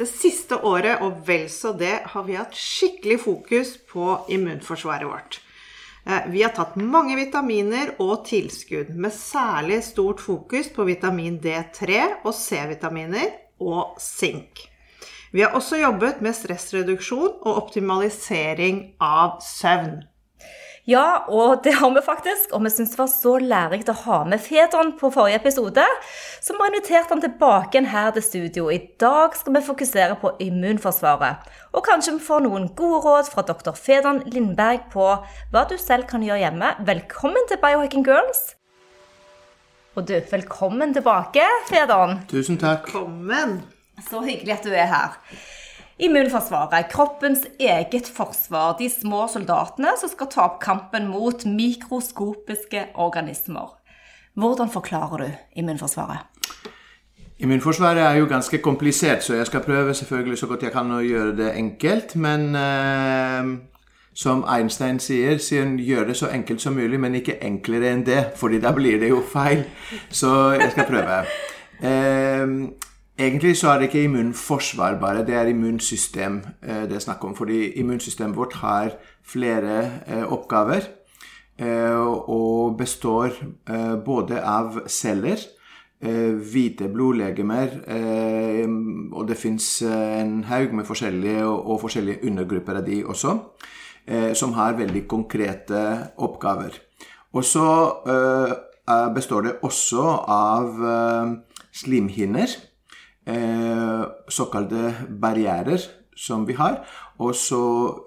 Det siste året, og vel så det, har vi hatt skikkelig fokus på immunforsvaret vårt. Eh, vi har tatt mange vitaminer og tilskudd, med særlig stort fokus på vitamin D3 og C-vitaminer og sink. Vi har også jobbet med stressreduksjon og optimalisering av søvn. Ja, og det har vi faktisk. Og vi syns det var så lærerikt å ha med Fedon på forrige episode, så vi har invitert han tilbake igjen her til studio. I dag skal vi fokusere på immunforsvaret. Og kanskje vi får noen gode råd fra dr. Fedon Lindberg på hva du selv kan gjøre hjemme. Velkommen til Biohacking Girls. Og du, velkommen tilbake, Fedon. Tusen takk. Velkommen. Så hyggelig at du er her. Immunforsvaret, kroppens eget forsvar, de små soldatene som skal ta opp kampen mot mikroskopiske organismer. Hvordan forklarer du immunforsvaret? Immunforsvaret er jo ganske komplisert, så jeg skal prøve selvfølgelig så godt jeg kan å gjøre det enkelt. Men eh, som Einstein sier, sier gjør det så enkelt som mulig, men ikke enklere enn det, fordi da blir det jo feil. Så jeg skal prøve. Eh, Egentlig så er det ikke immunforsvar bare, det er immunsystem eh, det er snakk om. Fordi immunsystemet vårt har flere eh, oppgaver eh, og består både av celler, hvite blodlegemer, og det fins en haug med forskjellige og forskjellige undergrupper av de også, som har veldig konkrete oppgaver. Og så består det også av slimhinner eh, såkalte barrierer som vi har. Og så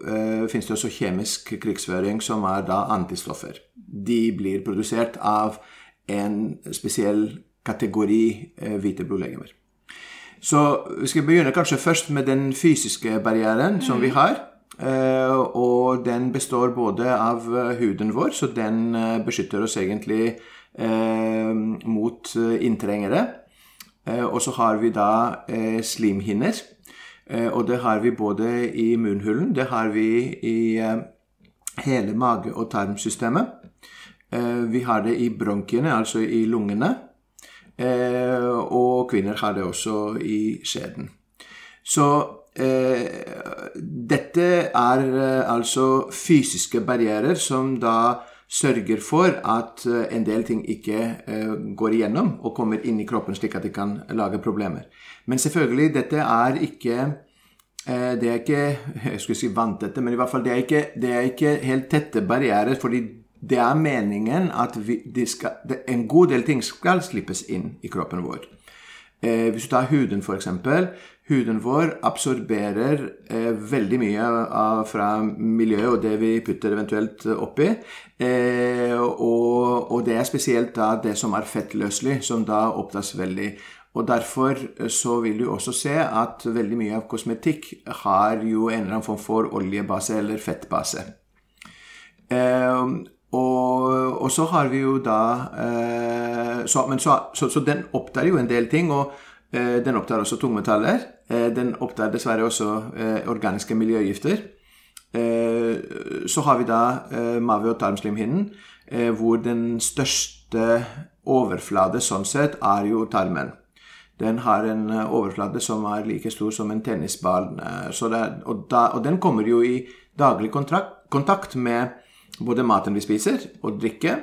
eh, finnes det også kjemisk krigsføring, som er da antistoffer. De blir produsert av en spesiell kategori eh, hvite blodlegemer. Så vi skal begynne kanskje først med den fysiske barrieren som vi mm. har. Eh, og den består både av eh, huden vår, så den eh, beskytter oss egentlig eh, mot inntrengere. Eh, og så har vi da eh, slimhinner. Eh, og det har vi både i munnhulen, det har vi i hele mage- og tarmsystemet. Vi har det i bronkiene, altså i lungene. Og kvinner har det også i skjeden. Så dette er altså fysiske barrierer som da sørger for at eh, en del ting ikke eh, går igjennom og kommer inn i kroppen slik at de kan lage problemer. Men selvfølgelig, dette er ikke eh, det er ikke jeg skulle si vanntette, men i hvert fall det er ikke, det er ikke helt tette barrierer. fordi det er meningen at vi, skal, en god del ting skal slippes inn i kroppen vår. Hvis du tar huden, f.eks. Huden vår absorberer eh, veldig mye av, fra miljøet og det vi putter eventuelt oppi. Eh, og, og, det er spesielt da det som er fettløselig, som da opptas veldig. Og Derfor så vil du også se at veldig mye av kosmetikk har jo en eller annen form for oljebase eller fettbase. Eh, og, og, så har vi jo da eh, så, så, så, så, den opptar jo en del ting. Og eh, den opptar også tungmetaller. Eh, den opptar dessverre også eh, organiske miljøgifter. Eh, så har vi da mave- og tarmslimhinnen, hvor den største overflate sånn sett er jo tarmen. Den har en overflate som er like stor som en tennisball. og, og, den kommer jo i daglig kontrakt, kontakt med både maten vi spiser, og drikke.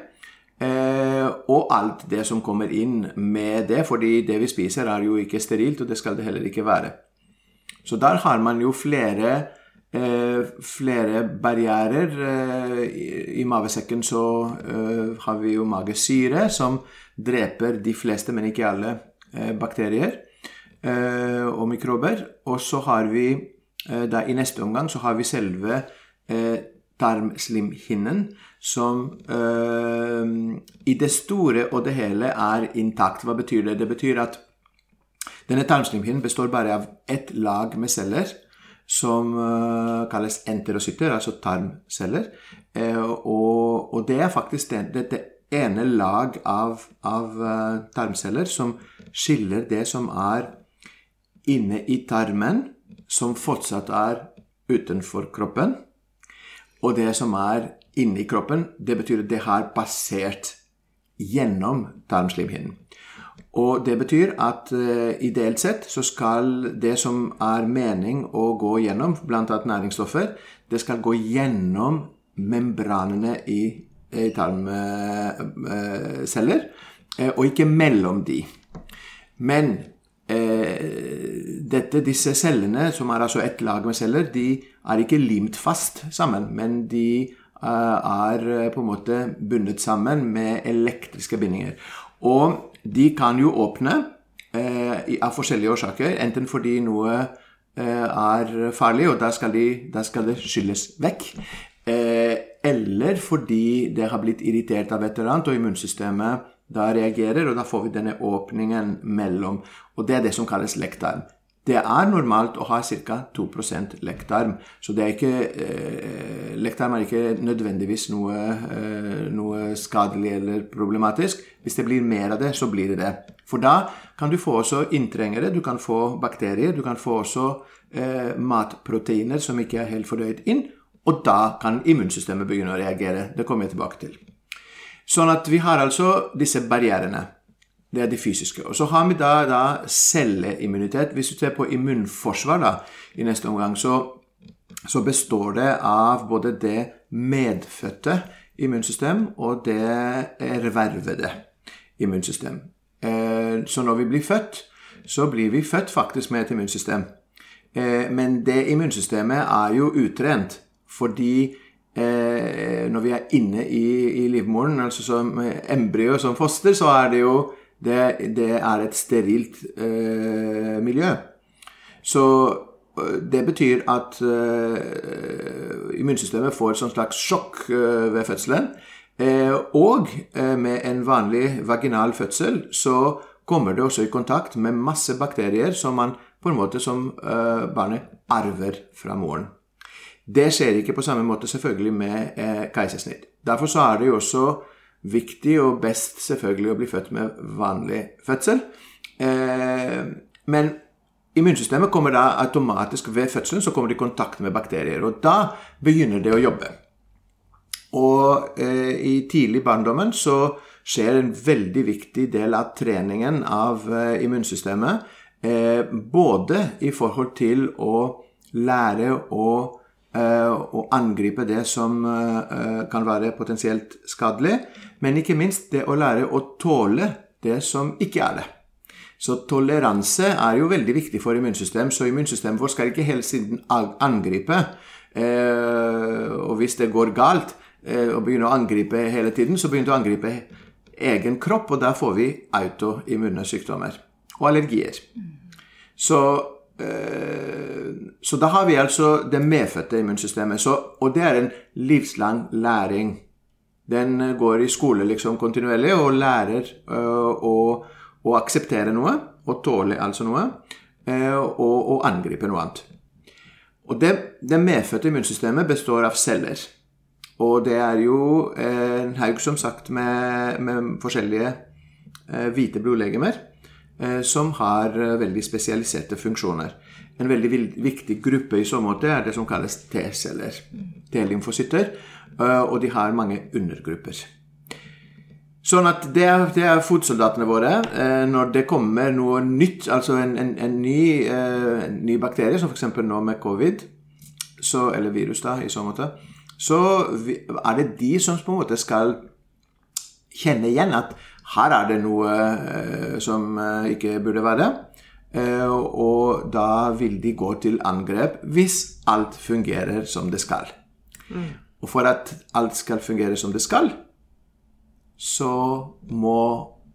Eh, og alt det som kommer inn med det, fordi det vi spiser, er jo ikke sterilt, og det skal det heller ikke være. Så der har man jo flere, eh, flere barrierer. Eh, I, I mavesekken så eh, har vi jo magesyre, som dreper de fleste, men ikke alle, eh, bakterier eh, og mikrober. Og så har vi da i neste omgang så har vi selve tarmslimhinnen, som øh, i det store og det hele er intakt. Hva betyr det? Det betyr at denne tarmslimhinnen består bare av ett lag med celler som uh, kalles enterocytter, altså tarmceller. Uh, og, og, det er faktisk det, dette ene lag av, av uh, tarmceller som skiller det som er inne i tarmen, som fortsatt er utenfor kroppen, og det som er inni kroppen. Det betyr at det har passert gjennom tarmslimhinnen. Og det betyr at uh, ideelt sett så skal det som er mening å gå gjennom, bl.a. næringsstoffer, det skal gå gjennom membranene i, i tarmceller, uh, og ikke mellom de. Men uh, dette, disse cellene, som er altså ett lag med celler, de er ikke limt fast sammen, men de er på en måte bundet sammen med elektriske bindinger. Og de kan jo åpne eh, av forskjellige årsaker. Enten fordi noe eh, er farlig, og da skal, de, skal det skylles vekk. Eh, eller fordi det har blitt irritert av et eller annet, og immunsystemet da reagerer, og da får vi denne åpningen mellom. Og det er det som kalles lekktarm. Det er normalt å ha ca. 2% lekktarm. Så det er ikke, eh, lektarm er ikke nødvendigvis noe, eh, noe, skadelig eller problematisk. Hvis det blir mer av det, så blir det det. For da kan du få også inntrengere, du kan få bakterier, du kan få også eh, matproteiner som ikke er helt fordøyd inn. Og da kan immunsystemet begynne å reagere. Det kommer jeg tilbake til. Sånn at vi har altså disse barrierene. Det er de fysiske. Og så har vi da, da celleimmunitet. Hvis du ser på immunforsvar da, i neste omgang, så, så, består det av både det medfødte immunsystem og det ervervede immunsystem. Eh, så når vi blir født, så blir vi født faktisk med et immunsystem. Eh, men det immunsystemet er jo utrent fordi eh, når vi er inne i, i livmoren, altså som embryo, som foster, så er det jo det, det er et sterilt eh, miljø. Så eh, det betyr at eh, immunsystemet får et slags sjokk eh, ved fødselen. Eh, og eh, med en vanlig vaginal fødsel så kommer det også i kontakt med masse bakterier som man på en måte som barnet arver fra moren. Det skjer ikke på samme måte selvfølgelig med keisersnitt. Derfor så er det jo også viktig og best selvfølgelig å bli født med vanlig fødsel. Eh, men immunsystemet kommer da automatisk ved fødselen så kommer det i kontakt med bakterier. Og da begynner det å jobbe. Og eh, i tidlig barndommen så skjer en veldig viktig del av treningen av eh, immunsystemet. Eh, både i forhold til å lære å Eh, å angripe det som eh, kan være potensielt skadelig, men ikke minst det å lære å tåle det som ikke er det. Så toleranse er jo veldig viktig for immunsystemet, så immunsystemet vårt skal ikke hele tiden angripe. Eh, og hvis det går galt og begynner å angripe hele tiden, så begynner det å angripe egen kropp, og da får vi autoimmune sykdommer og allergier. Så Eh, så da har vi altså det medfødte immunsystemet. Så, og det er en livslang læring. Den eh, går i skole liksom kontinuerlig og lærer uh, å, å, akseptere noe, og tåle altså noe, og, og, angripe noe annet. Og det, det medfødte immunsystemet består av celler. Og det er jo en haug, som sagt, med, med forskjellige hvite blodlegemer Eh, som har eh, veldig spesialiserte funksjoner. En veldig viktig gruppe i så måte er det som kalles T-celler. T-lymfocytter. Eh, og de har mange undergrupper. Sånn at det er, det er fotsoldatene våre. Når det kommer noe nytt, altså en, en, en ny, en ny bakterie, som f.eks. nå med covid, så, eller virus, da, i så måte, så er det de som på en måte skal kjenne igjen at her er det noe eh, som eh, ikke burde være. Eh, og da vil de gå til angrep hvis alt fungerer som det skal. Mm. Og for at alt skal fungere som det skal, så må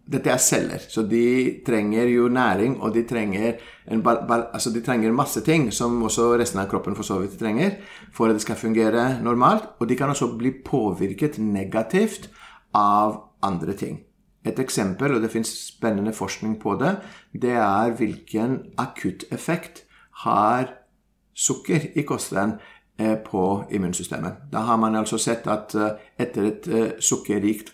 dette er celler, så de trenger jo næring, og de trenger, en, altså de trenger masse ting, som også resten av kroppen for så vidt trenger, for at det skal fungere normalt. Og de kan også bli påvirket negativt av andre ting. Et eksempel, og det fins spennende forskning på det, det er hvilken akutteffekt har sukker i kosten eh, på immunsystemet. Da har man altså sett at eh, etter et eh, sukkerrikt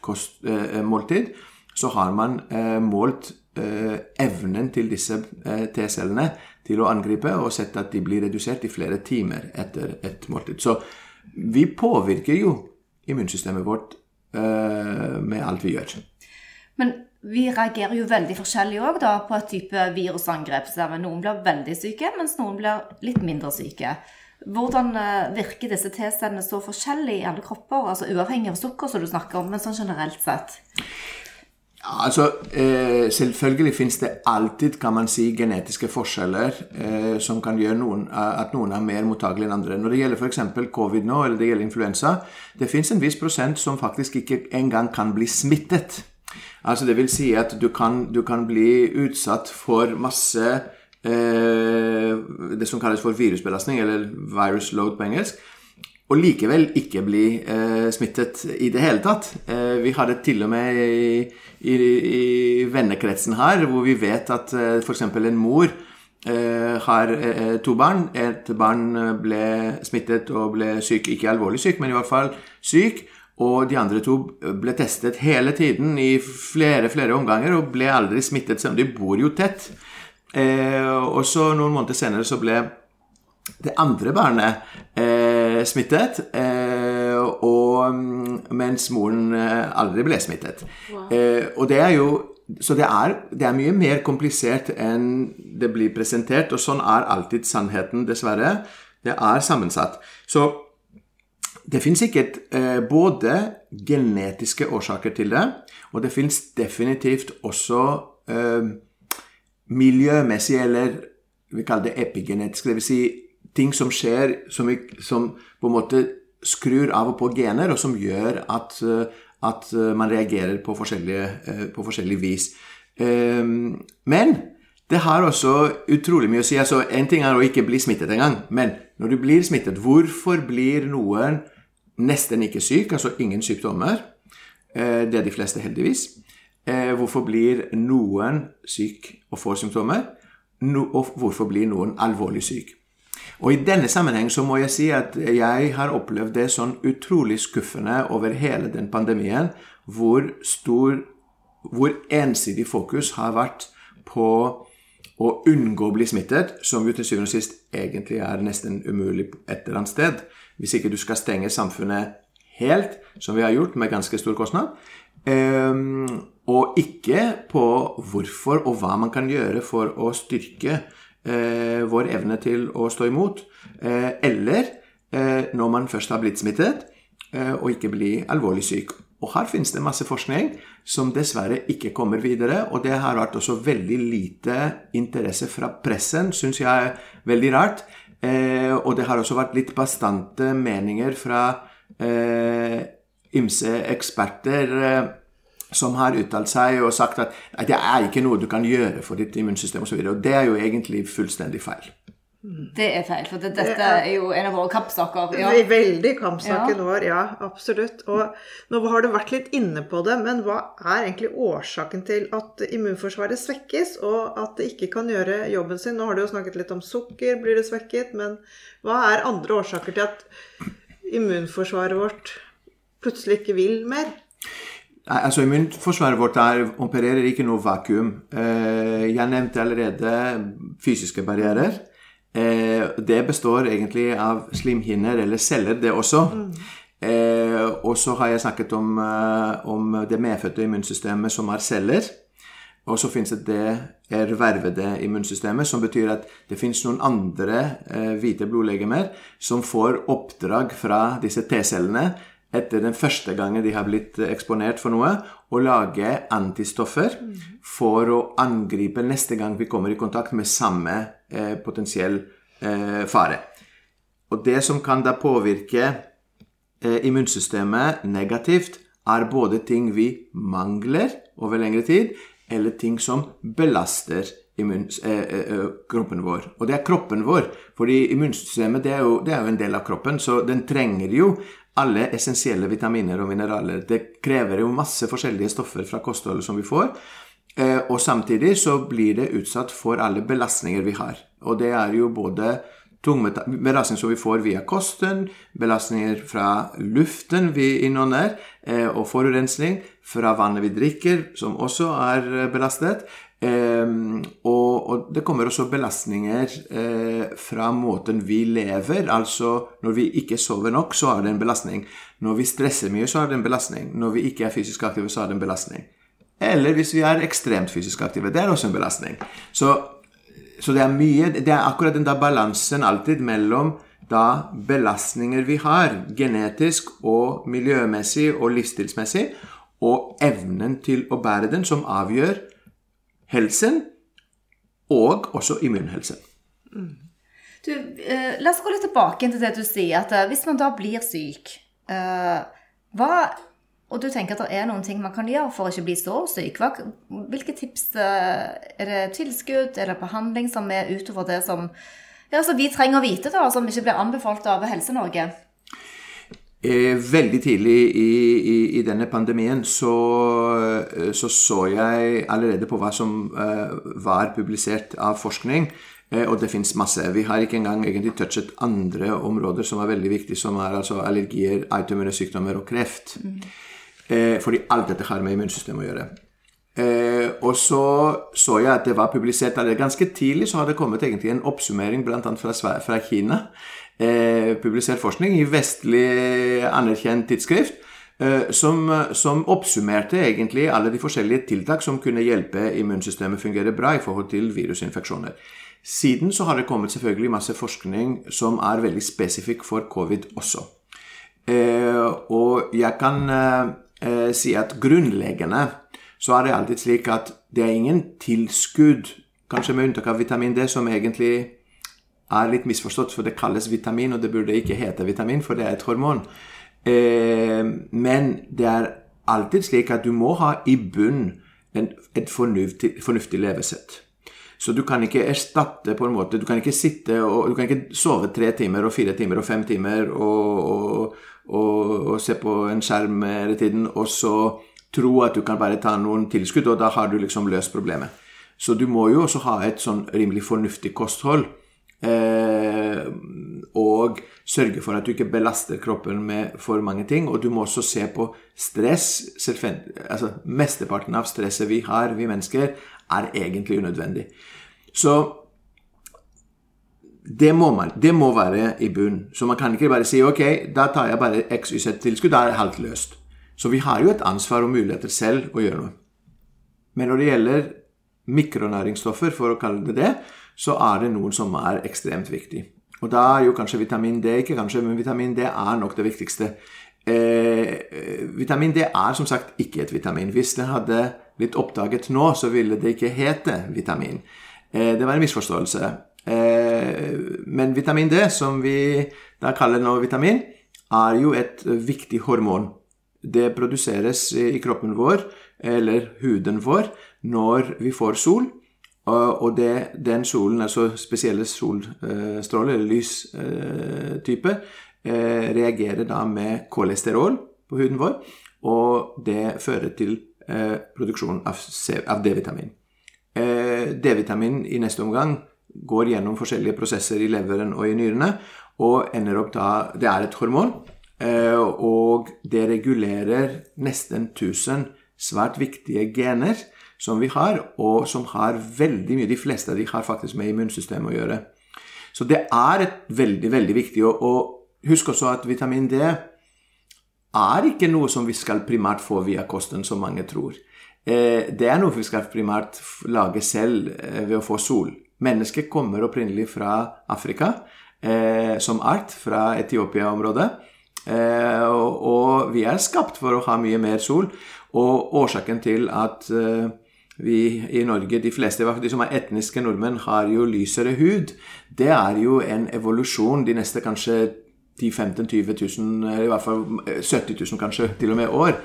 måltid, så har man målt evnen til disse T-cellene til å angripe, og sett at de blir redusert i flere timer etter et måltid. Så vi påvirker jo immunsystemet vårt med alt vi gjør. Men vi reagerer jo veldig forskjellig òg på et type virusangrep. Noen blir veldig syke, mens noen blir litt mindre syke. Hvordan eh, virker disse T-cellene så forskjellig i alle kropper? altså Uavhengig av sukker, som du snakker om, men sånn generelt sett? Ja, altså, eh, Selvfølgelig finnes det alltid kan man si, genetiske forskjeller eh, som kan gjøre noen, at noen er mer mottagelige enn andre. Når det gjelder f.eks. covid nå, eller det gjelder influensa, det fins en viss prosent som faktisk ikke engang kan bli smittet. Altså Det vil si at du kan, du kan bli utsatt for masse Eh, det som kalles for virusbelastning, eller virus load på engelsk, og likevel ikke bli eh, smittet i det hele tatt. Eh, vi har det til og med i, i, i vennekretsen her, hvor vi vet at eh, f.eks. en mor eh, har eh, to barn. Et barn ble smittet og ble syk, ikke alvorlig syk, men i hvert fall syk. Og de andre to ble testet hele tiden i flere flere omganger og ble aldri smittet, selv om de bor jo tett. Eh, og så noen måneder senere så ble det andre barnet eh, smittet, eh, og, mm, mens moren eh, aldri ble smittet. Wow. Eh, og det er jo Så det er, det er, mye mer komplisert enn det blir presentert, og sånn er alltid sannheten, dessverre. Det er sammensatt. Så det finnes sikkert eh, både genetiske årsaker til det, og det finnes definitivt også miljømessig, eller vi kaller det epigenetisk, dvs. Si ting som skjer som, som, på en måte skrur av og på gener, og som gjør at, eh, at eh, man reagerer på forskjellige, eh, på forskjellig vis. Men det har også utrolig mye å si. altså En ting er å ikke bli smittet engang, men når du blir smittet, hvorfor blir noen nesten ikke syk, altså ingen sykdommer? Det er de fleste, heldigvis. Eh, hvorfor blir noen syk og får symptomer? Og hvorfor blir noen alvorlig syk? Og I denne sammenheng så må jeg si at jeg har opplevd det sånn utrolig skuffende over hele den pandemien, hvor stor hvor ensidig fokus har vært på å unngå å bli smittet, som jo til syvende og sist egentlig er nesten umulig et eller annet sted. Hvis ikke du skal stenge samfunnet helt, som vi har gjort med ganske stor kostnad. Um, og ikke på hvorfor og hva man kan gjøre for å styrke eh, vår evne til å stå imot. Eh, eller eh, når man først har blitt smittet, og ikke bli alvorlig syk. Og her finnes det masse forskning som dessverre ikke kommer videre. Og det har vært også veldig lite interesse fra pressen, syns jeg er veldig rart. Eh, og det har også vært litt bastante meninger fra eh, ymse eksperter som har uttalt seg og sagt at, det er ikke noe du kan gjøre for ditt immunsystem osv. Og, og det er jo egentlig fullstendig feil. Det er feil, for det, dette er jo en av våre kampsaker. Ja. Veldig kampsaken ja. vår, ja. Absolutt. Og nå har du vært litt inne på det, men hva er egentlig årsaken til at immunforsvaret svekkes, og at det ikke kan gjøre jobben sin? Nå har du jo snakket litt om sukker, blir det svekket, men hva er andre årsaker til at immunforsvaret vårt plutselig ikke vil mer? Altså, Immunforsvaret vårt er, opererer ikke noe vakuum. Eh, jeg nevnte allerede fysiske barrierer. Eh, det består egentlig av slimhinner, eller celler, det også. Mm. Og så har jeg snakket om, om det medfødte immunsystemet som har celler. Og så finnes det det ervervede immunsystemet, som betyr at det finnes noen andre hvite blodlegemer som får oppdrag fra disse T-cellene etter den første gangen de har blitt eksponert for noe, å lage antistoffer for å angripe neste gang vi kommer i kontakt med samme eh, potensiell eh, fare. Og det som kan da påvirke eh, immunsystemet negativt, er både ting vi mangler over lengre tid, eller ting som belaster eh, eh, kroppen vår. Og det er kroppen vår, fordi immunsystemet det er, jo, det er, jo, en del av kroppen, så den trenger jo alle essensielle vitaminer og mineraler. Det krever jo masse forskjellige stoffer fra kostholdet som vi får. Eh, og samtidig så blir det utsatt for alle belastninger vi har. Og det er jo både belastninger som vi får via kosten, belastninger fra luften vi innånder, eh, og forurensning fra vannet vi drikker, som også er eh, belastet. Eh, og, det kommer også belastninger fra måten vi lever. Altså når vi ikke sover nok, så er det en belastning. Når vi stresser mye, så er det en belastning. Når vi ikke er fysisk aktive, så er det en belastning. Eller hvis vi er ekstremt fysisk aktive. Det er også en belastning. Så, så det er mye Det er akkurat den der balansen alltid mellom da belastninger vi har, genetisk og miljømessig og livsstilsmessig, og evnen til å bære den, som avgjør helsen og også immunhelsen. Du, eh, la oss gå litt tilbake til det du sier, at eh, hvis man da blir syk, eh, hva Og du tenker at det er noen ting man kan gjøre for å ikke bli så syk. Hvilke tips eh, Er det tilskudd, er det behandling som er utover det som, ja, som vi trenger å vite, da, som ikke blir anbefalt av Helse-Norge? Eh, veldig tidlig i, i, i denne pandemien så, eh, så så jeg allerede på hva som eh, var publisert av forskning, og det fins masse. Vi har ikke engang egentlig touchet andre områder som er veldig viktige, som er altså allergier, autoimmune sykdommer og kreft. Eh, fordi alt dette har med immunsystemet å gjøre. Eh, og så så jeg at det var publisert allerede ganske tidlig, så har det kommet egentlig en oppsummering bl.a. Fra, fra Kina. Eh, publisert forskning i vestlig anerkjent tidsskrift. eh, Som, som oppsummerte egentlig alle de forskjellige tiltak som kunne hjelpe immunsystemet fungere bra i forhold til virusinfeksjoner. Siden så har det kommet selvfølgelig masse forskning som er veldig spesifikk for covid også. Eh, og jeg kan eh, si at grunnleggende så er det alltid slik at det er ingen tilskudd, kanskje med unntak av vitamin D, som egentlig er litt misforstått, for det kalles vitamin, og det burde ikke hete vitamin, for det er et hormon. Eh, men det er alltid slik at du må ha i bunn et fornuftig, fornuftig levesett. Så du kan ikke erstatte på en måte Du kan ikke sitte og du kan ikke sove tre timer og fire timer og fem timer og, og, og, og se på en skjerm hele tiden, og så tro at du kan bare ta noen tilskudd, og da har du liksom løst problemet. Så du må jo også ha et sånn rimelig fornuftig kosthold. Eh, og sørge for at du ikke belaster kroppen med for mange ting. Og du må også se på stress. Altså, mesteparten av stresset vi har, vi mennesker, er egentlig unødvendig. Så det må, man, det må være i bunn. Så man kan ikke bare si ok, da tar jeg bare XYZ-tilskudd. Da er det halvt løst. Så vi har jo et ansvar og muligheter selv å gjøre noe. Men når det gjelder mikronæringsstoffer, for å kalle det det, så er det noen som er ekstremt viktig. Og da er jo kanskje vitamin D ikke kanskje, men vitamin D er nok det viktigste. Eh, vitamin D er som sagt ikke et vitamin. Hvis det hadde blitt oppdaget nå, så ville det ikke hete vitamin. Eh, det var en misforståelse. Eh, men vitamin D, som vi da kaller nå vitamin, er jo et viktig hormon. Det produseres i kroppen vår, eller huden vår, når vi får sol. Og det, den solen, altså spesielle solstråler, eller lystyper, eh, reagerer da med kolesterol på huden vår, og det fører til eh, produksjon av, D-vitamin. Eh, D-vitamin i neste omgang går gjennom forskjellige prosesser i leveren og i nyrene, og ender opp da Det er et hormon, eh, og det regulerer nesten 1000 svært viktige gener som vi har, og som har veldig mye De fleste av de har faktisk med immunsystemet å gjøre. Så det er et veldig, veldig viktig. Og, og husk også at vitamin D er ikke noe som vi skal primært få via kosten, som mange tror. Eh, det er noe vi skal primært lage selv eh, ved å få sol. Mennesket kommer opprinnelig fra Afrika eh, som art, fra Etiopia-området. Eh, og, og vi er skapt for å ha mye mer sol. Og årsaken til at eh, vi i Norge, de fleste de som er etniske nordmenn, har jo lysere hud, det er jo en evolusjon de neste kanskje 10 15 20 000, eller i hvert fall eh, 70 000 kanskje, til og med år,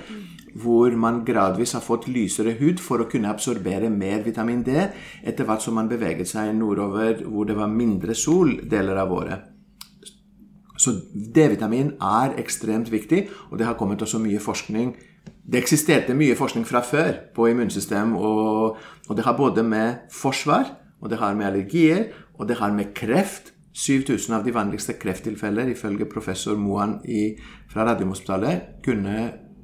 hvor man gradvis har fått lysere hud for å kunne absorbere mer vitamin D etter hvert som man beveget seg nordover hvor det var mindre sol deler av året. Så D-vitamin er ekstremt viktig, og det har kommet også mye forskning. Det eksisterte mye forskning fra før på immunsystem, og, og det har både med forsvar, og det har med allergier, og det har med kreft, 7000 av de vanligste krefttilfeller, ifølge professor Moan i, fra Radiumhospitalet, kunne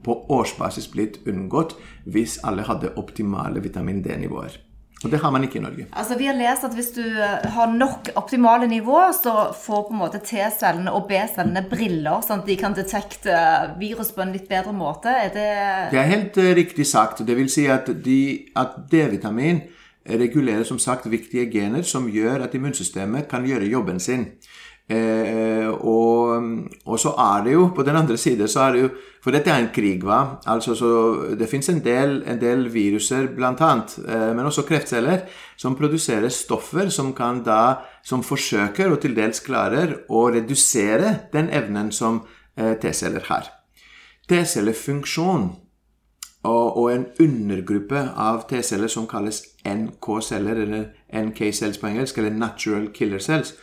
på årsbasis blitt unngått hvis alle hadde optimale vitamin D-nivåer. Og det har man ikke i Norge. Altså, Vi har lest at hvis du eh, har nok optimale nivå, så får på en måte T-cellene og B-cellene briller, sånn at de kan detekte virus på en litt bedre måte. Er det Det er helt eh, riktig sagt. Det vil si at, de- at D-vitamin regulerer som sagt viktige gener som gjør at immunsystemet kan gjøre jobben sin. Eh, og, og så er det jo på den andre side så er det jo For dette er en krig, hva? Altså, så det fins en, en del viruser, blant annet, eh, men også kreftceller, som produserer stoffer som kan da Som forsøker, og til dels klarer, å redusere den evnen som eh, T-celler har. T-cellefunksjon og, og en undergruppe av T-celler som kalles NK-celler, eller NK-cells på engelsk, eller natural killer cells,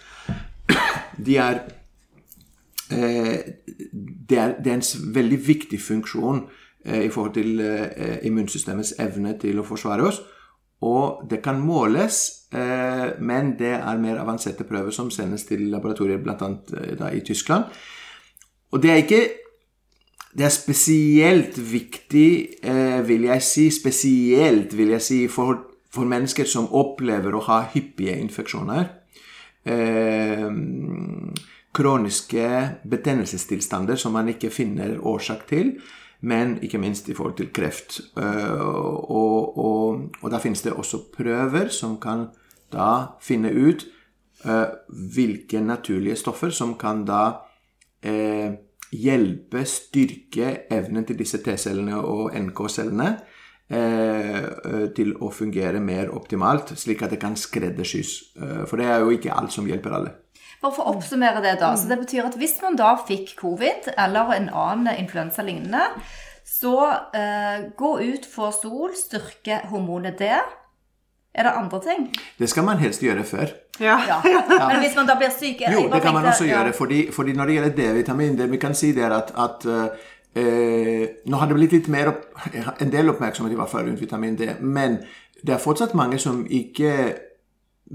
de er eh, det, er, det er en veldig viktig funksjon eh, i forhold til eh, immunsystemets evne til å forsvare oss. Og det kan måles, eh, men det er mer avanserte prøver som sendes til laboratorier, bl.a. Eh, i Tyskland. Og det er ikke det er spesielt viktig, eh, vil jeg si, spesielt vil jeg si, for, for mennesker som opplever å ha hyppige infeksjoner. Eh, kroniske betennelsestilstander som man ikke finner årsak til, men ikke minst i forhold til kreft. Eh, og, og, og da finnes det også prøver som kan da finne ut eh, hvilke naturlige stoffer som kan da eh, hjelpe, styrke evnen til disse T-cellene og NK-cellene til å fungere mer optimalt, slik at det kan skreddersys. Eh, for det er jo ikke alt som hjelper alle. Bare for å oppsummere det, da. Så det betyr at hvis man da fikk covid eller en annen influensa lignende, så eh, gå ut, få sol, styrke hormonet D. Er det andre ting? Det skal man helst gjøre før. Ja. Ja. Men hvis man da blir syk Jo, det kan man også ja. gjøre. Fordi, fordi når det gjelder D-vitamin, det vi kan si det er at, at eh, Nå har det blitt litt mer opp, en del oppmerksomhet i hvert fall rundt vitamin D, men det er fortsatt mange som ikke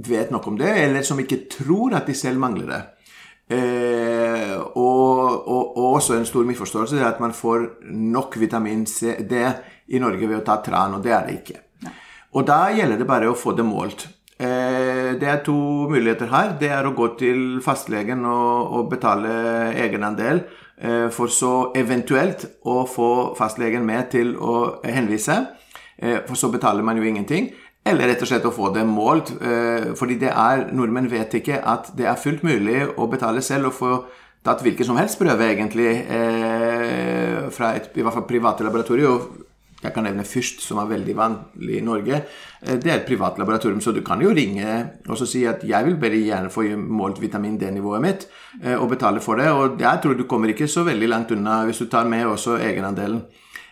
vet nok om det, eller som ikke tror at de selv mangler det. Eh, og, og, og også en stor misforståelse er at man får nok vitamin C, D i Norge ved å ta tran, og det er det ikke. Og da gjelder det bare å få det målt. Eh, det er to muligheter her. Det er å gå til fastlegen og, og betale egenandel, eh, for så eventuelt å få fastlegen med til å henvise. Eh, for så betaler man jo ingenting. Eller rett og slett å få det målt. Eh, fordi det er, nordmenn vet ikke at det er fullt mulig å betale selv og få tatt hvilken som helst prøve, egentlig, eh, fra et i hvert fall private laboratorier. og jeg kan nevne Fyrst, som er veldig vanlig i Norge. Eh, Det er et privat laboratorium, så du kan jo ringe og så si at jeg vil bare gjerne få målt vitamin D-nivået mitt, eh, og betale for det. Og jeg tror du kommer ikke så veldig langt unna hvis du tar med også egenandelen.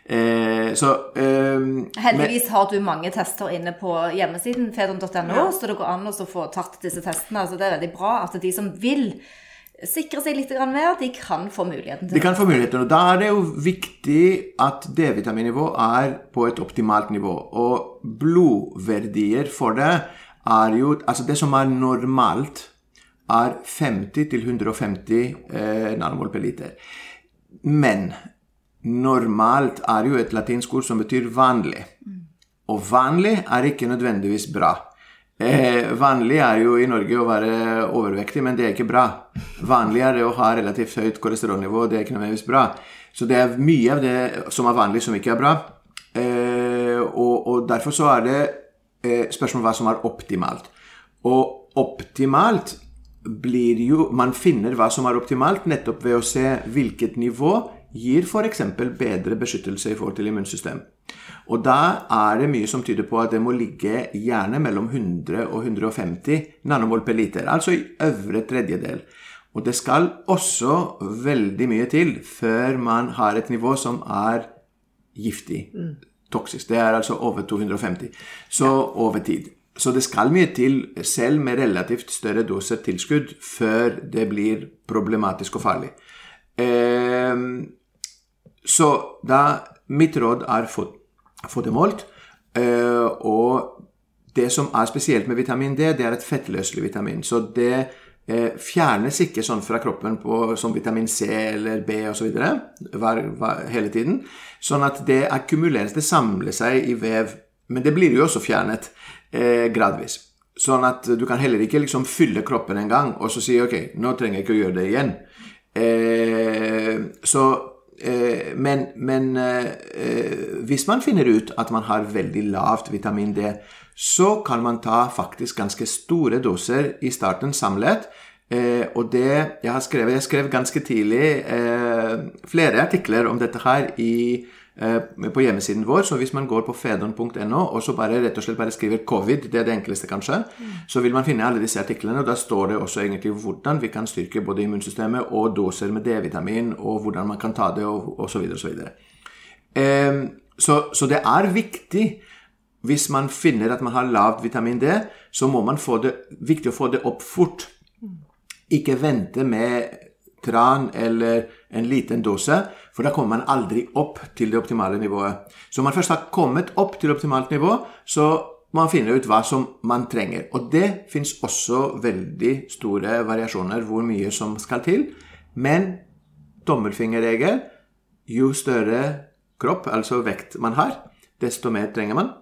Eh, så eh, men- Heldigvis har du mange tester inne på hjemmesiden fedon.no, så det går an å få tatt disse testene. Altså det er veldig bra at de som vil sikre seg litt mer, de kan få muligheten til det. De kan få muligheten, og da er det jo viktig at D-vitaminnivå er på et optimalt nivå. Og blodverdier for det er jo Altså det som er normalt, er 50-150 eh, nanomol per liter. Men normalt er jo et latinsk ord som betyr vanlig. Og vanlig er ikke nødvendigvis bra. Eh, vanlig er jo i Norge å være overvektig, men det er ikke bra. Vanlig er det å ha relativt høyt kolesterolnivå, det er ikke nødvendigvis bra. Så det er mye av det som er vanlig, som ikke er bra. Eh, og, og derfor så er det eh, spørsmål hva som er optimalt. Og optimalt blir jo Man finner hva som er optimalt, nettopp ved å se hvilket nivå gir f.eks. bedre beskyttelse i forhold til immunsystem. Og da er det mye som tyder på at det må ligge gjerne mellom 100 og 150 nanomol per liter, altså i øvre tredjedel. Og det skal også veldig mye til før man har et nivå som er giftig. Toksisk. Det er altså over 250. Så over tid. Så det skal mye til, selv med relativt større doser tilskudd, før det blir problematisk og farlig. Eh, så da Mitt råd er få, få det målt. Eh, og det som er spesielt med vitamin D, det er et fettløselig vitamin. Så det eh, fjernes ikke sånn fra kroppen på, som vitamin C eller B osv. hele tiden. Sånn at det akkumuleres, det samler seg i vev. Men det blir jo også fjernet eh, gradvis. Sånn at du kan heller ikke liksom fylle kroppen en gang og så si ok, nå trenger jeg ikke å gjøre det igjen. Eh, så Men, men eh, hvis man finner ut at man har veldig lavt vitamin D, så kan man ta faktisk ganske store doser i starten samlet. Eh, og det jeg har skrevet Jeg skrev ganske tidlig eh, flere artikler om dette her i, eh, på hjemmesiden vår. Så hvis man går på fedon.no og så bare rett og slett bare skriver 'covid', det er det enkleste kanskje, mm. så vil man finne alle disse artiklene. Og da står det også egentlig hvordan vi kan styrke både immunsystemet og doser med D-vitamin, og hvordan man kan ta det, og osv. osv. Så, eh, så, så det er viktig hvis man finner at man har lavt vitamin D, så må man få det viktig å få det opp fort. Ikke vente med tran eller en liten dose, for da kommer man aldri opp til det optimale nivået. Så om man først har kommet opp til optimalt nivå, så man finne ut hva som man trenger. Og det fins også veldig store variasjoner hvor mye som skal til. Men tommelfingerregel jo større kropp, altså vekt, man har, desto mer trenger man.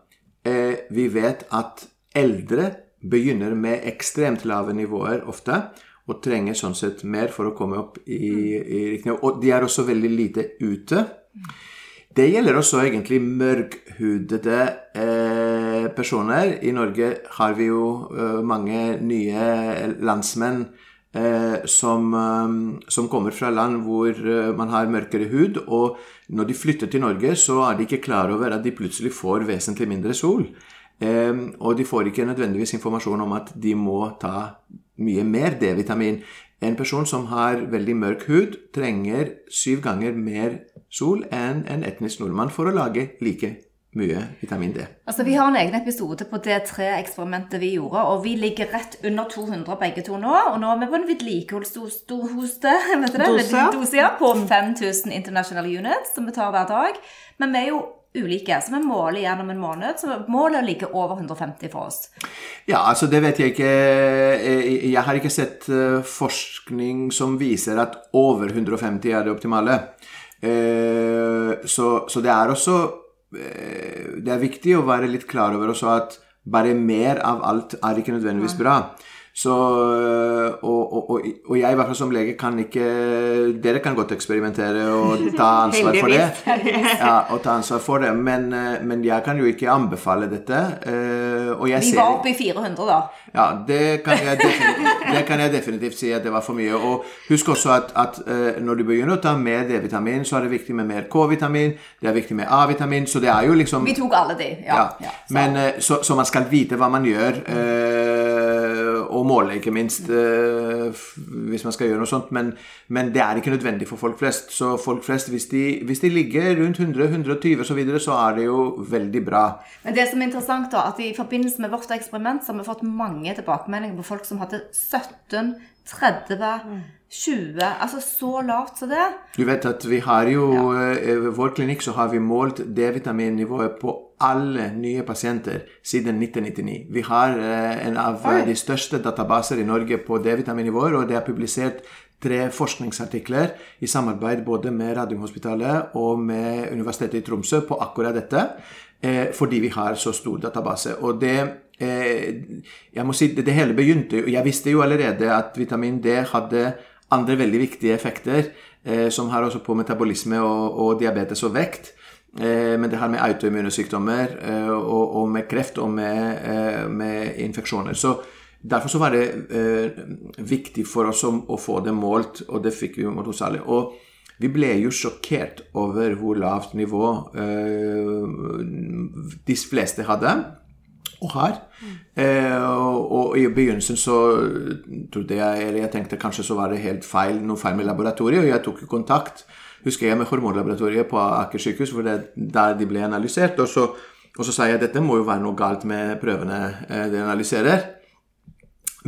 Eh, vi vet at eldre begynner med ekstremt lave nivåer ofte, og trenger sånn sett mer for å komme opp i, i riktig. Og de er også veldig lite ute. Det gjelder også egentlig mørkhudede eh, personer. I Norge har vi jo eh, mange nye landsmenn eh, som, eh, som, kommer fra land hvor eh, man har mørkere hud. Og når de flytter til Norge, så er de ikke klar over at de plutselig får vesentlig mindre sol. Ehm, og de får ikke nødvendigvis informasjon om at de må ta mye mer D-vitamin. En person som har veldig mørk hud, trenger syv ganger mer sol enn en etnisk nordmann for å lage like mye vitamin D. Altså, Vi har en egen episode på D3-eksperimentet vi gjorde, og vi ligger rett under 200 begge to nå. Og nå er vi på en vedlikeholdsdose på 5000 international units som vi tar hver dag. Men vi er jo ulike. Så vi måler gjennom en måned. Så målet ligger over 150 for oss. Ja, altså det vet jeg ikke. Eh, jeg har ikke sett eh, forskning som viser at over 150 er det optimale. Eh, så, så det er også Det er viktig å være litt klar over også at bare mer av alt er ikke nødvendigvis bra. Så, og, og, og, jeg i hvert fall som lege kan ikke Dere kan godt eksperimentere og ta ansvar for det. Ja, og ta ansvar for det, men, men jeg kan jo ikke anbefale dette. Eh, Vi var oppe i 400, da. Ja, det kan, det kan jeg definitivt si at det var for mye. Og husk også at, at eh, når du begynner å ta mer D-vitamin, så er det viktig med mer K-vitamin, det er viktig med A-vitamin, så det er jo liksom Vi tok alle de, ja. ja. Men, eh, så, så, man skal vite hva man gjør. Og måle, ikke minst, uh, hvis man skal gjøre noe sånt. Men, men, det er ikke nødvendig for folk flest. Så folk flest, hvis de, hvis de ligger rundt 100-120 osv., så, videre, så er det jo veldig bra. Men det som er interessant, da, at i forbindelse med vårt eksperiment så har vi fått mange tilbakemeldinger på folk som hadde 17 30, 20 Altså så lavt som det. Du vet at vi har jo ja. Eh, vår klinikk så har vi målt D-vitaminnivået på alle nye pasienter siden 1999. Vi har eh, en av Oi. de største databaser i Norge på D-vitaminnivåer, og det er publisert tre forskningsartikler i samarbeid både med Radiumhospitalet og med Universitetet i Tromsø på akkurat dette, eh, fordi vi har så stor database. Og det Eh, jeg må si, det, det hele begynte Jeg visste jo allerede at vitamin D hadde andre veldig viktige effekter, eh, som har også på metabolisme og, og diabetes og vekt. Eh, men det her med autoimmune sykdommer og, og, med kreft og med, med, infeksjoner. Så Derfor så var det eh, viktig for oss å, å, få det målt, og det fikk vi mot hos alle. Og vi ble jo sjokkert over hvor lavt nivå eh, de fleste hadde og har. Eh, og, og, i begynnelsen så trodde jeg Eller jeg tenkte kanskje så var det helt feil noe feil med laboratoriet, og jeg tok kontakt husker jeg med hormonlaboratoriet på Aker sykehus, for det, der de ble analysert. Og så, og så sa jeg at dette må jo være noe galt med prøvene eh, de analyserer.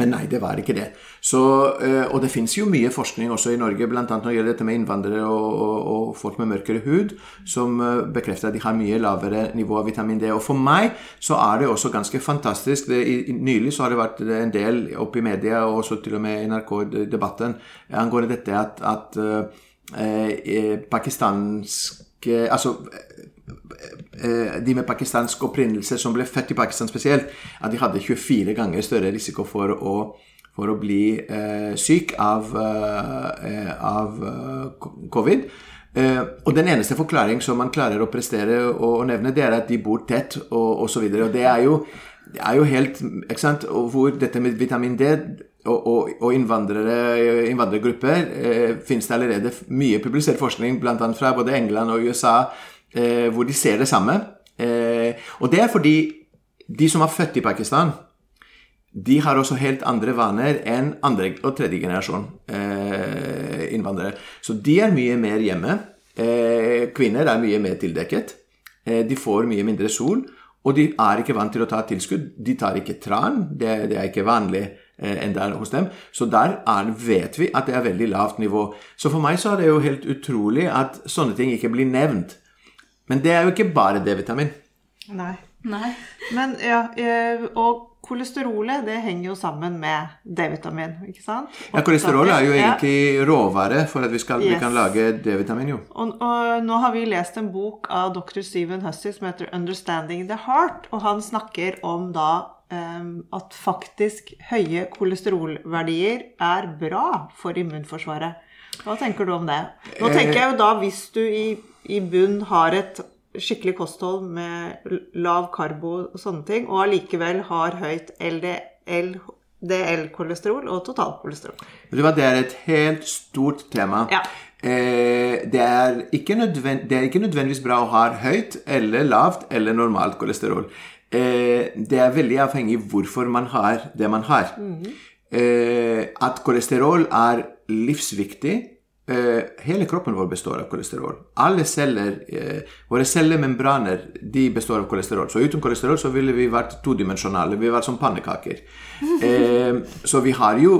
Men nei, det var ikke det. Så, eh, og det fins jo mye forskning også i Norge, bl.a. når det gjelder dette med innvandrere og, og, og, folk med mørkere hud, som eh, bekrefter at de har mye lavere nivå av vitamin D. Og for meg så er det også ganske fantastisk. Det, i, nylig så har det vært en del oppe i media, og også til og med i NRK-debatten, angående dette at, at eh, pakistanske Altså de med pakistansk opprinnelse som ble født i Pakistan spesielt, at de hadde 24 ganger større risiko for å, for å bli eh, syk av, eh, av covid. Eh, og den eneste forklaring som man klarer å prestere og, nevne, det er at de bor tett og osv. Og, og det er jo, det er jo helt ikke sant, Hvor dette med vitamin D og, og, og innvandrergrupper eh, finnes det allerede mye publisert forskning, bl.a. fra både England og USA, eh, hvor de ser det samme. Eh, og det er fordi de som er født i Pakistan, de har også helt andre vaner enn andre og tredje generasjon eh, innvandrere. Så de er mye mer hjemme. Eh, kvinner er mye mer tildekket. Eh, de får mye mindre sol. Og de er ikke vant til å ta tilskudd. De tar ikke tran. Det, det er ikke vanlig eh, enn der hos dem. Så der er, vet vi at det er veldig lavt nivå. Så for meg så er det jo helt utrolig at sånne ting ikke blir nevnt. Men det er jo ikke bare D-vitamin. Nei. Nei. Men ja, eh, og kolesterolet det henger jo sammen med D-vitamin, ikke sant? Ja, kolesterol er jo egentlig råvare for at vi, skal, yes. vi kan lage D-vitamin, jo. Og, og, nå har vi lest en bok av dr. Stephen Hussey som heter 'Understanding the Heart', og han snakker om da um, at faktisk høye kolesterolverdier er bra for immunforsvaret. Hva tenker du om det? Nå tenker jeg jo da hvis du i i bunn har et skikkelig kosthold med lav karbo og sånne ting, og allikevel har høyt LDL DL-kolesterol og totalkolesterol. Det er et helt stort tema. Ja. Eh, det, er det, er ikke nødvendigvis bra å ha høyt eller lavt eller normalt kolesterol. Eh, det er veldig avhengig hvorfor man har det man har. Mm. Eh, at kolesterol er livsviktig hele kroppen vår består av kolesterol. Alle celler, eh, Våre cellemembraner de består av kolesterol. Så uten kolesterol så ville vi vært todimensjonale. Vi var som pannekaker. Eh, så vi har jo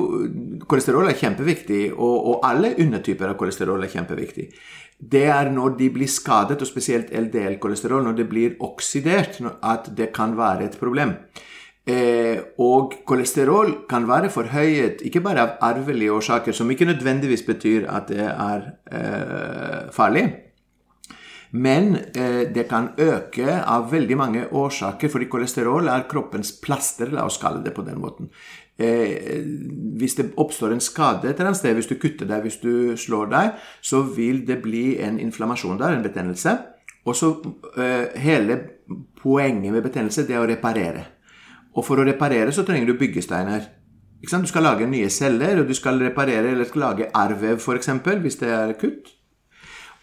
Kolesterol er kjempeviktig, og, og alle undertyper av kolesterol er kjempeviktig. Det er når de blir skadet, og spesielt LDL-kolesterol, når det blir oksidert, at det kan være et problem. Eh, og kolesterol kan være forhøyet ikke bare av arvelige årsaker, som ikke nødvendigvis betyr at det er eh, farlig, men eh, det kan øke av veldig mange årsaker, fordi kolesterol er kroppens plaster, la oss kalle det på den måten. Eh, hvis det oppstår en skade et eller annet sted, hvis du kutter deg, hvis du slår deg, så vil det bli en inflammasjon der, en betennelse. Og så hele poenget med betennelse, det er å reparere. Og for å reparere så trenger du byggesteiner. Du skal lage nye celler, og du skal reparere eller skal lage arrvev f.eks. hvis det er kutt.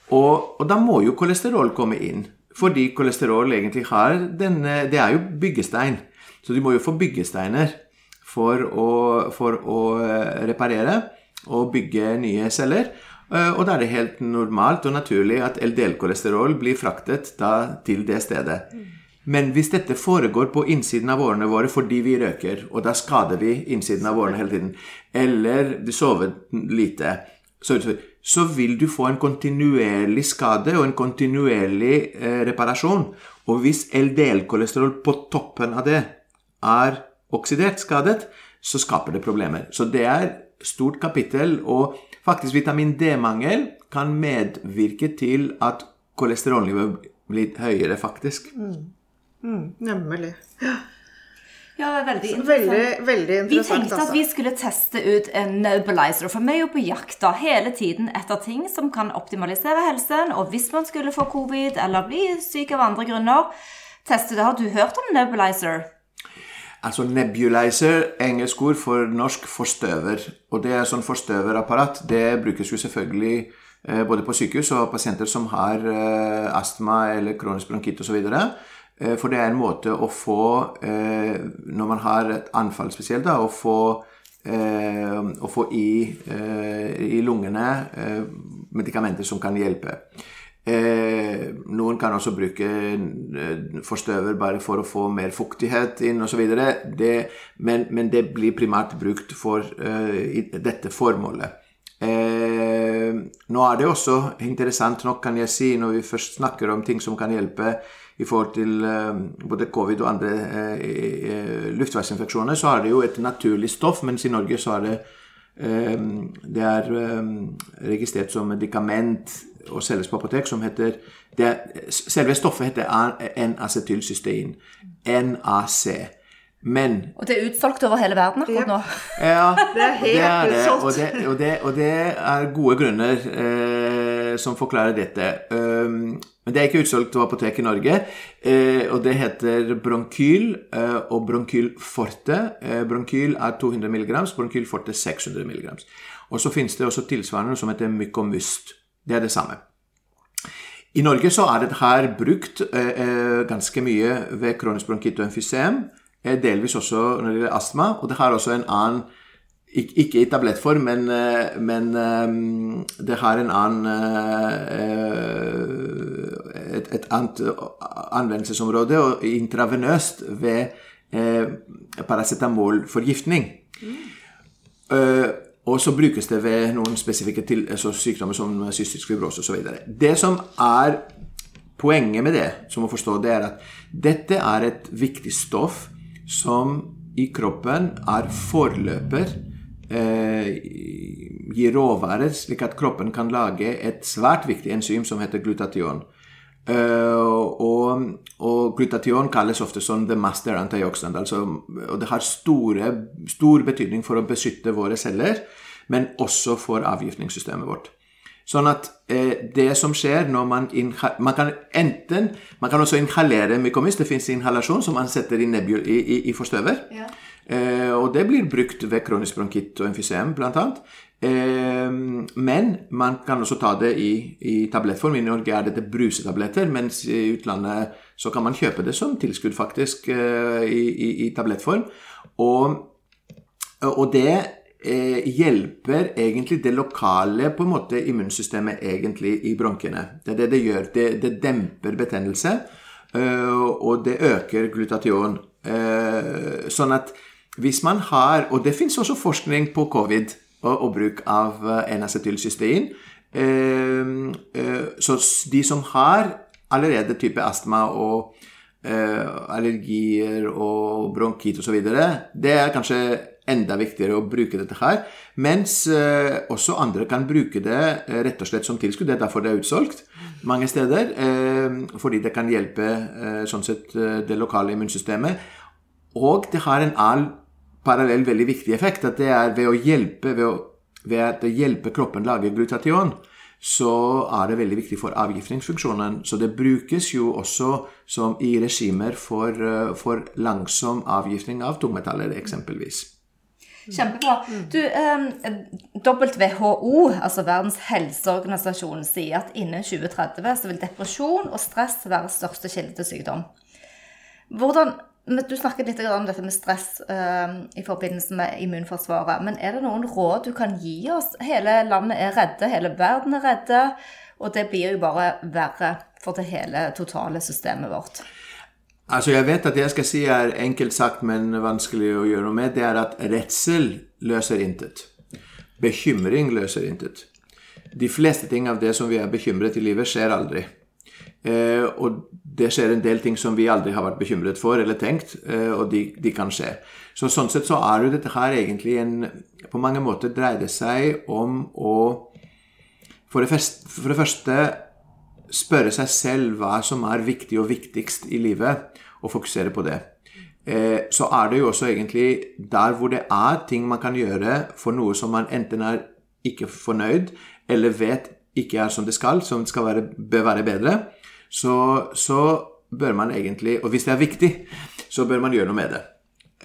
Og, og, da må jo kolesterol komme inn. Fordi kolesterol egentlig har denne Det er jo byggestein. Så du må jo få byggesteiner for å, for å eh, reparere og bygge nye celler. Eh, og da er det helt normalt og naturlig at LDL-kolesterol blir fraktet til det stedet. Men hvis dette foregår på innsiden av årene våre fordi vi røker, og da skader vi innsiden av årene hele tiden, eller du sover lite, så, så vil du få en kontinuerlig skade og en kontinuerlig eh, reparasjon. Og hvis LDL-kolesterol på toppen av det er oksidert, skadet, så skaper det problemer. Så det er stort kapittel, og faktisk vitamin D-mangel kan medvirke til at kolesterolnivået blir høyere, faktisk. Mm. Mm, nemlig. Ja, veldig interessant. Veldig, veldig interessant. Vi tenkte at vi altså. skulle teste ut en nebulizer, for vi er jo på jakt da hele tiden etter ting som kan optimalisere helsen. Og hvis man skulle få covid eller bli syk av andre grunner, teste det. Har du hørt om nebulizer? Altså Nebulizer, engelsk ord for norsk forstøver. Og det er sånn forstøverapparat. Det brukes jo selvfølgelig eh, både på sykehus og pasienter som har eh, astma eller kronisk bronkitt osv. Eh, for det er en måte å få, eh, når man har et anfall spesielt, da, å få, eh, å få i, i, lungene medikamenter som kan hjelpe. Noen kan også bruke forstøver bare for å få mer fuktighet inn osv. Men, men det blir primært brukt for dette formålet. Eh, nå er det også interessant nok, kan jeg si, når vi først snakker om ting som kan hjelpe i forhold til eh, både covid og andre eh, luftveisinfeksjoner, så er det jo et naturlig stoff, mens i Norge så er det det er registrert som medikament og selges på apotek, som heter det, Selve stoffet heter N-acetylcystein. NAC. Men Og det er utsolgt over hele verden akkurat nå. Ja, det er helt det er det, utsolgt. og, det, og, det, og det er gode grunner eh, som forklarer dette. Um, men det er ikke utsolgt over apotek i Norge, eh, og det heter Bronkyl eh, og Bronkyl Forte. Eh, bronkyl er 200 mg, Bronkyl Forte 600 mg. Og så finnes det også tilsvarende som heter Mykomyst. Det er det samme. I Norge så er dette her brukt eh, eh, ganske mye ved kronisk bronkitt og emfysem. Eh, delvis også når det gjelder astma. Og det har også en annen Ikke i tablettform, men, eh, men um, det har en annen et, et, annet anvendelsesområde, og intravenøst ved paracetamolforgiftning. Mm. Og så brukes det ved noen spesifikke til, sykdommer som cystisk fibrose osv. Det som er poenget med det, som å forstå, det er at dette er et viktig stoff som i kroppen er forløper eh, Gir råvarer slik at kroppen kan lage et svært viktig enzym som heter glutation. Uh, og, og, glutation kalles ofte som the master antioxidant. Altså, og det har store, stor betydning for å beskytte våre celler, men også for avgiftningssystemet vårt. Sånn at eh, det som skjer når man Man kan enten Man kan også inhalere mykomis. Det fins inhalasjon som man setter i, nebul, i, i, i forstøver. Ja. Eh, og det blir brukt ved kronisk bronkitt og emfysem, bl.a. Eh, men man kan også ta det i, i tablettform. I Norge er dette brusetabletter, mens i utlandet så kan man kjøpe det som tilskudd, faktisk, eh, i, i, i, tablettform. Og, og det eh, hjelper egentlig det lokale på en måte immunsystemet egentlig i bronkene. Det er det det gjør. Det, det demper betennelse, eh, og det øker glutation. Eh, sånn at hvis man har Og det fins også forskning på covid og, og bruk av N-acetylcystein. så de som har allerede type astma og allergier og bronkitt osv., det er kanskje enda viktigere å bruke dette her. Mens eh, også andre kan bruke det eh, rett og slett som tilskudd. Det er derfor det er utsolgt mange steder. Eh, fordi det kan hjelpe sånn sett det lokale immunsystemet. Og det har en annen parallell veldig viktig effekt. At det er ved å hjelpe, ved, å, ved at det hjelper kroppen lage glutation, så er det veldig viktig for avgiftningsfunksjonen. Så det brukes jo også som i regimer for, for langsom avgiftning av tungmetaller, eksempelvis. Kjempebra. Du, eh, WHO, altså Verdens helseorganisasjon, sier at innen 2030 så vil depresjon og stress være største kilde til sykdom. Hvordan, du snakket litt om dette med stress eh, i forbindelse med immunforsvaret. Men er det noen råd du kan gi oss? Hele landet er redde, hele verden er redde. Og det blir jo bare verre for det hele totale systemet vårt. Altså, jeg vet at det jeg skal si er enkelt sagt, men vanskelig å gjøre noe med. Det er at redsel løser intet. Bekymring løser intet. De fleste ting av det som vi er bekymret i livet, skjer aldri. Eh, og det skjer en del ting som vi aldri har vært bekymret for eller tenkt, eh, og de, de, kan skje. Så Sånn sett så er jo dette her egentlig en På mange måter dreier det seg om å For det, første, for det første spørre seg selv hva som er viktig og viktigst i livet, og fokusere på det. Eh, så er det jo også egentlig der hvor det er ting man kan gjøre for noe som man enten er ikke fornøyd, eller vet ikke er som det skal, som skal være, bør være bedre, så, så, bør man egentlig Og hvis det er viktig, så bør man gjøre noe med det.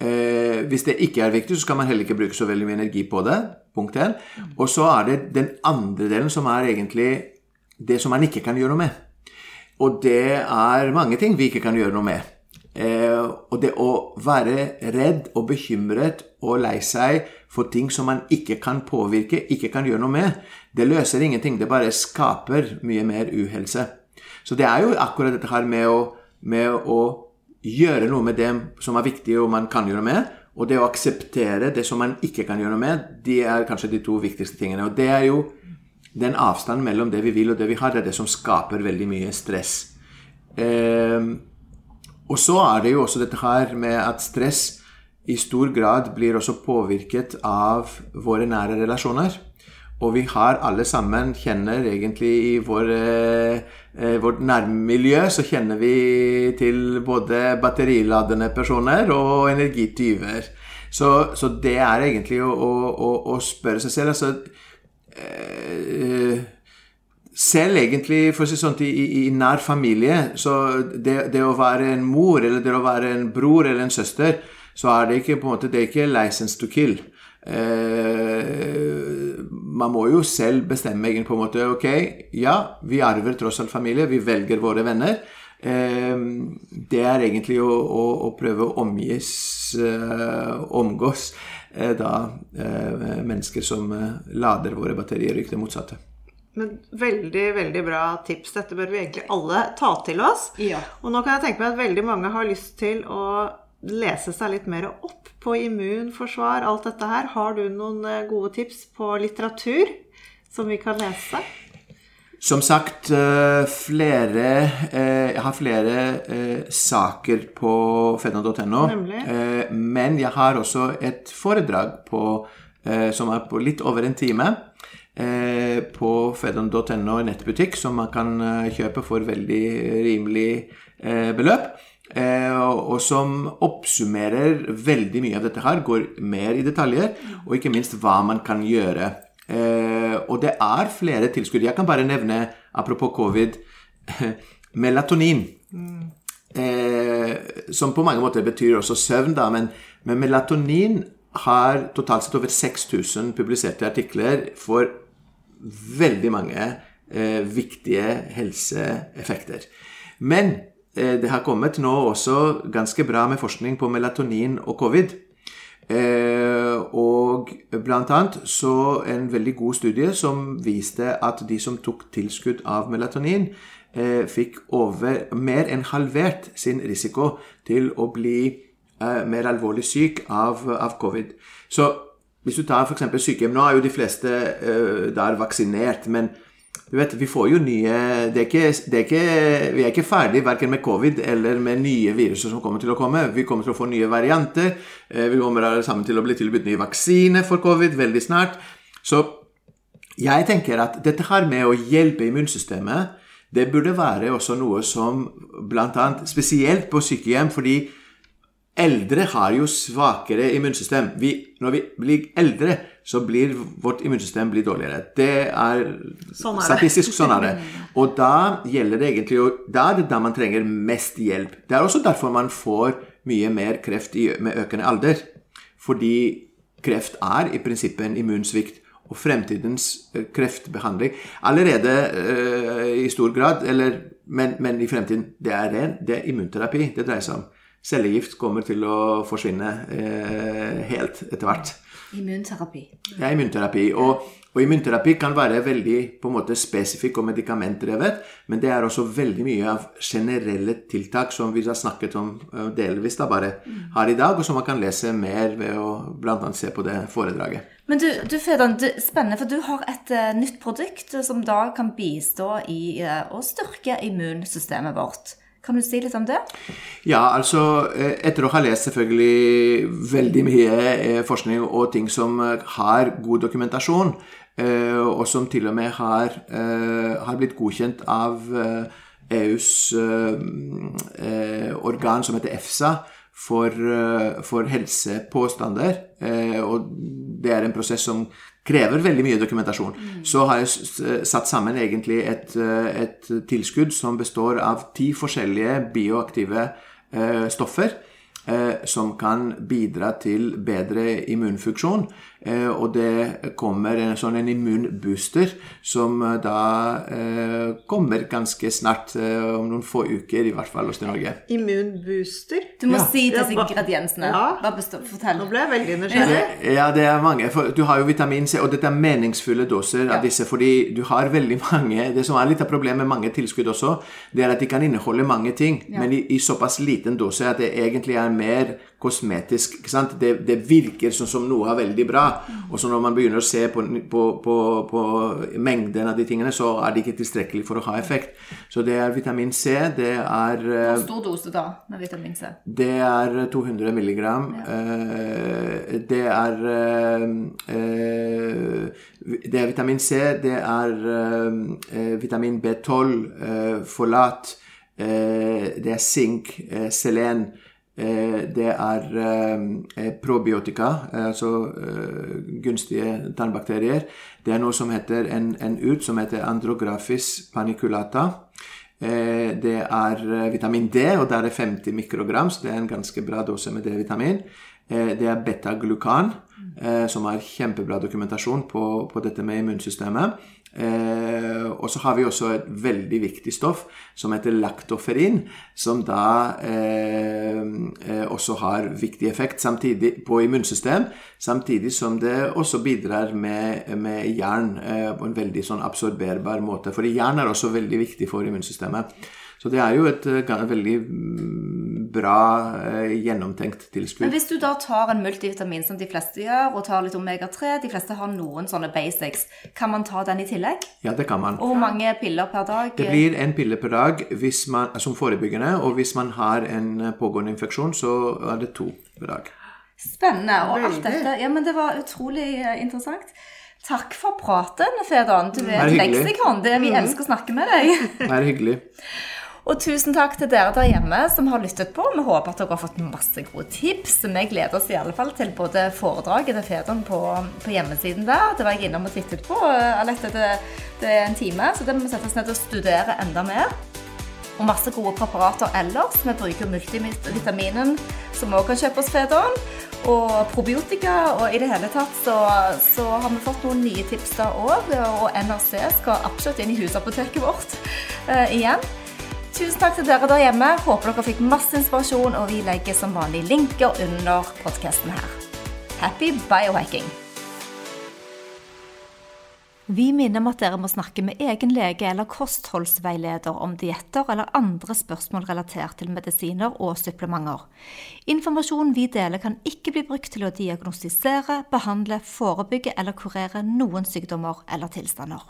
Eh, hvis det ikke er viktig, så skal man heller ikke bruke så veldig mye energi på det. Punkt 1. Og så er det den andre delen som er egentlig det som man ikke kan gjøre noe med. Og det er mange ting vi ikke kan gjøre noe med. Eh, og det å være redd og bekymret og lei seg for ting som man ikke kan påvirke, ikke kan gjøre noe med, det løser ingenting. Det bare skaper mye mer uhelse. Så det er jo akkurat dette her med å, med å gjøre noe med det som er viktig og man kan gjøre noe med, og det å akseptere det som man ikke kan gjøre noe med, de er kanskje de to viktigste tingene. Og det er jo den avstanden mellom det vi vil og det vi har, det er det som skaper veldig mye stress. Eh, og så er det jo også dette her med at stress i stor grad blir også påvirket av våre nære relasjoner. Og vi har alle sammen, kjenner egentlig i vår, eh, vårt nærmiljø, så kjenner vi til både batteriladende personer og energityver. Så, så det er egentlig å, å, å, spørre seg selv altså, selv egentlig, for å si sånt, i, i, nær familie, så det, det, å være en mor eller det å være en bror eller en søster, så er det ikke på en måte, det er ikke 'license to kill'. Eh, man må jo selv bestemme egentlig på en måte Ok, ja, vi arver tross alt familie, vi velger våre venner. Eh, det er egentlig å, å, å prøve å omgis, eh, omgås eh, da eh, mennesker som eh, lader våre batterier, ikke det motsatte. Men veldig, veldig bra tips. Dette bør vi egentlig alle ta til oss. Ja. Og nå kan jeg tenke meg at veldig mange har lyst til å lese seg litt mer opp på immunforsvar, alt dette her. Har du noen eh, gode tips på litteratur som vi kan lese? Som sagt, eh, flere eh, Jeg har flere saker på fedna.no. Men jeg har også et foredrag på, som er på litt over en time Eh, på fedon.no nettbutikk, som man kan eh, kjøpe for veldig rimelig eh, beløp. og som oppsummerer veldig mye av dette her, går mer i detaljer, og ikke minst hva man kan gjøre. Og det er flere tilskudd. Jeg kan bare nevne, apropos covid, melatonin. Mm. som på mange måter betyr også søvn, da, men, men melatonin har totalt sett over 6000 publiserte artikler for veldig mange eh, viktige helseeffekter. Men eh, det har kommet nå også ganske bra med forskning på melatonin og covid. Eh, og blant annet så en veldig god studie som viste at de som tok tilskudd av melatonin, eh, fikk over mer enn halvert sin risiko til å bli eh, mer alvorlig syk av, av covid. Så hvis du tar f.eks. sykehjem Nå er jo de fleste uh, der vaksinert, men du vet, vi får jo nye det er ikke, det er ikke, Vi er ikke ferdig verken med covid eller med nye viruser som kommer til å komme. Vi kommer til å få nye varianter. Uh, vi kommer alle sammen til å bli tilbudt nye vaksiner for covid veldig snart. Så jeg tenker at dette her med å hjelpe immunsystemet, det burde være også noe som bl.a. spesielt på sykehjem, fordi Eldre har jo svakere immunsystem. Vi, når vi blir eldre, så blir vårt immunsystem blir dårligere. Det er, sånn er statistisk sånn er det. Og da gjelder det egentlig Da er det da man trenger mest hjelp. Det er også derfor man får mye mer kreft i, med økende alder. Fordi kreft er i prinsippet en immunsvikt. Og fremtidens eh, kreftbehandling allerede øh, i stor grad, eller, men, men, i fremtiden, det er ren, det er immunterapi det dreier seg om cellegift kommer til å forsvinne øh, helt etter hvert. Immunterapi. Ja, immunterapi. Og, og, immunterapi kan være veldig på en måte spesifikk og medikamentdrevet, men det er også veldig mye av generelle tiltak som vi har snakket om eh, delvis da bare her i dag, og som man kan lese mer ved å bl.a. se på det foredraget. Men du, du Fedan, spennende, for du har et uh, nytt produkt som da kan bistå i uh, å styrke immunsystemet vårt. Kan du si litt om det? Ja, altså eh, Etter å ha lest selvfølgelig veldig mye eh, forskning og ting som eh, har god dokumentasjon, og som til og med har, har blitt godkjent av EUs organ som heter EFSA for, for helsepåstander. Og det er en prosess som krever veldig mye dokumentasjon. Mm. Så har jeg satt sammen egentlig et, eh, et tilskudd som består av ti forskjellige bioaktive eh, stoffer. eh, som kan bidra til bedre immunfunksjon. Eh, og det kommer en sånn en immunbooster som eh, da eh, kommer ganske snart, eh, om noen få uker i hvert fall hos Norge. Immunbooster. Du må Ja. si disse Ja, hva- ingrediensene. Ja. Bare bestå, fortell. Nå ble jeg veldig nysgjerrig. Ja, det er mange. For du har jo vitamin C, og dette er meningsfulle doser Ja. av disse. Fordi du har veldig mange Det som er litt av problemet med mange tilskudd også, det er at de kan inneholde mange ting, men i, i såpass liten dose at det egentlig er mer kosmetisk. ikke sant? Det, det virker sånn som noe er veldig bra, og så når man begynner å se på, på, på, på mengden av de tingene, så er det ikke tilstrekkelig for å ha effekt. Så det er vitamin C, det er eh, Hvor stor dose da med vitamin C? det er 200 milligram. Ja. det er eh, eh, Det er vitamin C, det er eh, vitamin B12, eh, folat, eh, det er sink, eh, selen. Eh, det er eh, probiotika, eh, altså eh, gunstige tarmbakterier. Det er noe som heter en, en ut som heter andrographis paniculata. Det er vitamin D, og der er 50 mikrogram, så det er en ganske bra dose med D-vitamin. Det er beta-glukan, som har kjempebra dokumentasjon på, på dette med immunsystemet. Eh, og så har vi også et veldig viktig stoff som heter laktoferin, som da eh, eh, også har viktig effekt samtidig på immunsystem, samtidig som det også bidrar med, med jern eh, på en veldig sånn absorberbar måte. For jern er også veldig viktig for immunsystemet. Så det er jo et eh, veldig mm, bra, eh, gjennomtenkt Men hvis du da tar en multivitamin som de fleste gjør, og tar litt omega-3, de fleste har noen sånne basics, kan man ta den i tillegg? Ja, det kan man. Og hvor mange piller per dag? Det blir en pille per dag hvis man, som forebyggende, og hvis man har en pågående infeksjon, så er det to per dag. Spennende. Og alt dette Ja, men det var utrolig eh, interessant. Takk for praten, Fedon. Du er er et leksikon. Det, vi elsker å snakke med deg. Det er hyggelig. Og tusen takk til dere der hjemme som har lyttet på. Vi håper at dere har fått masse gode tips. Vi gleder oss i alle fall til både foredraget til Fedon på, på hjemmesiden der. Det var jeg innom og tittet på. Alette, det, det er en time, så det må vi sette oss ned og studere enda mer. Og masse gode preparater ellers. Vi bruker multivitaminen, som vi også kan kjøpe hos Fedon. Og probiotika. Og i det hele tatt så, så har vi fått noen nye tips der òg. Og NRC skal absolutt inn i husapoteket vårt eh, igjen. Tusen takk til dere der hjemme. Håper dere fikk masse inspirasjon, og vi legger som vanlig linker under podkasten her. Happy biohacking! Vi minner om at dere må snakke med egen lege eller kostholdsveileder om dietter eller andre spørsmål relatert til medisiner og supplementer. Informasjonen vi deler kan ikke bli brukt til å diagnostisere, behandle, forebygge eller kurere noen sykdommer eller tilstander.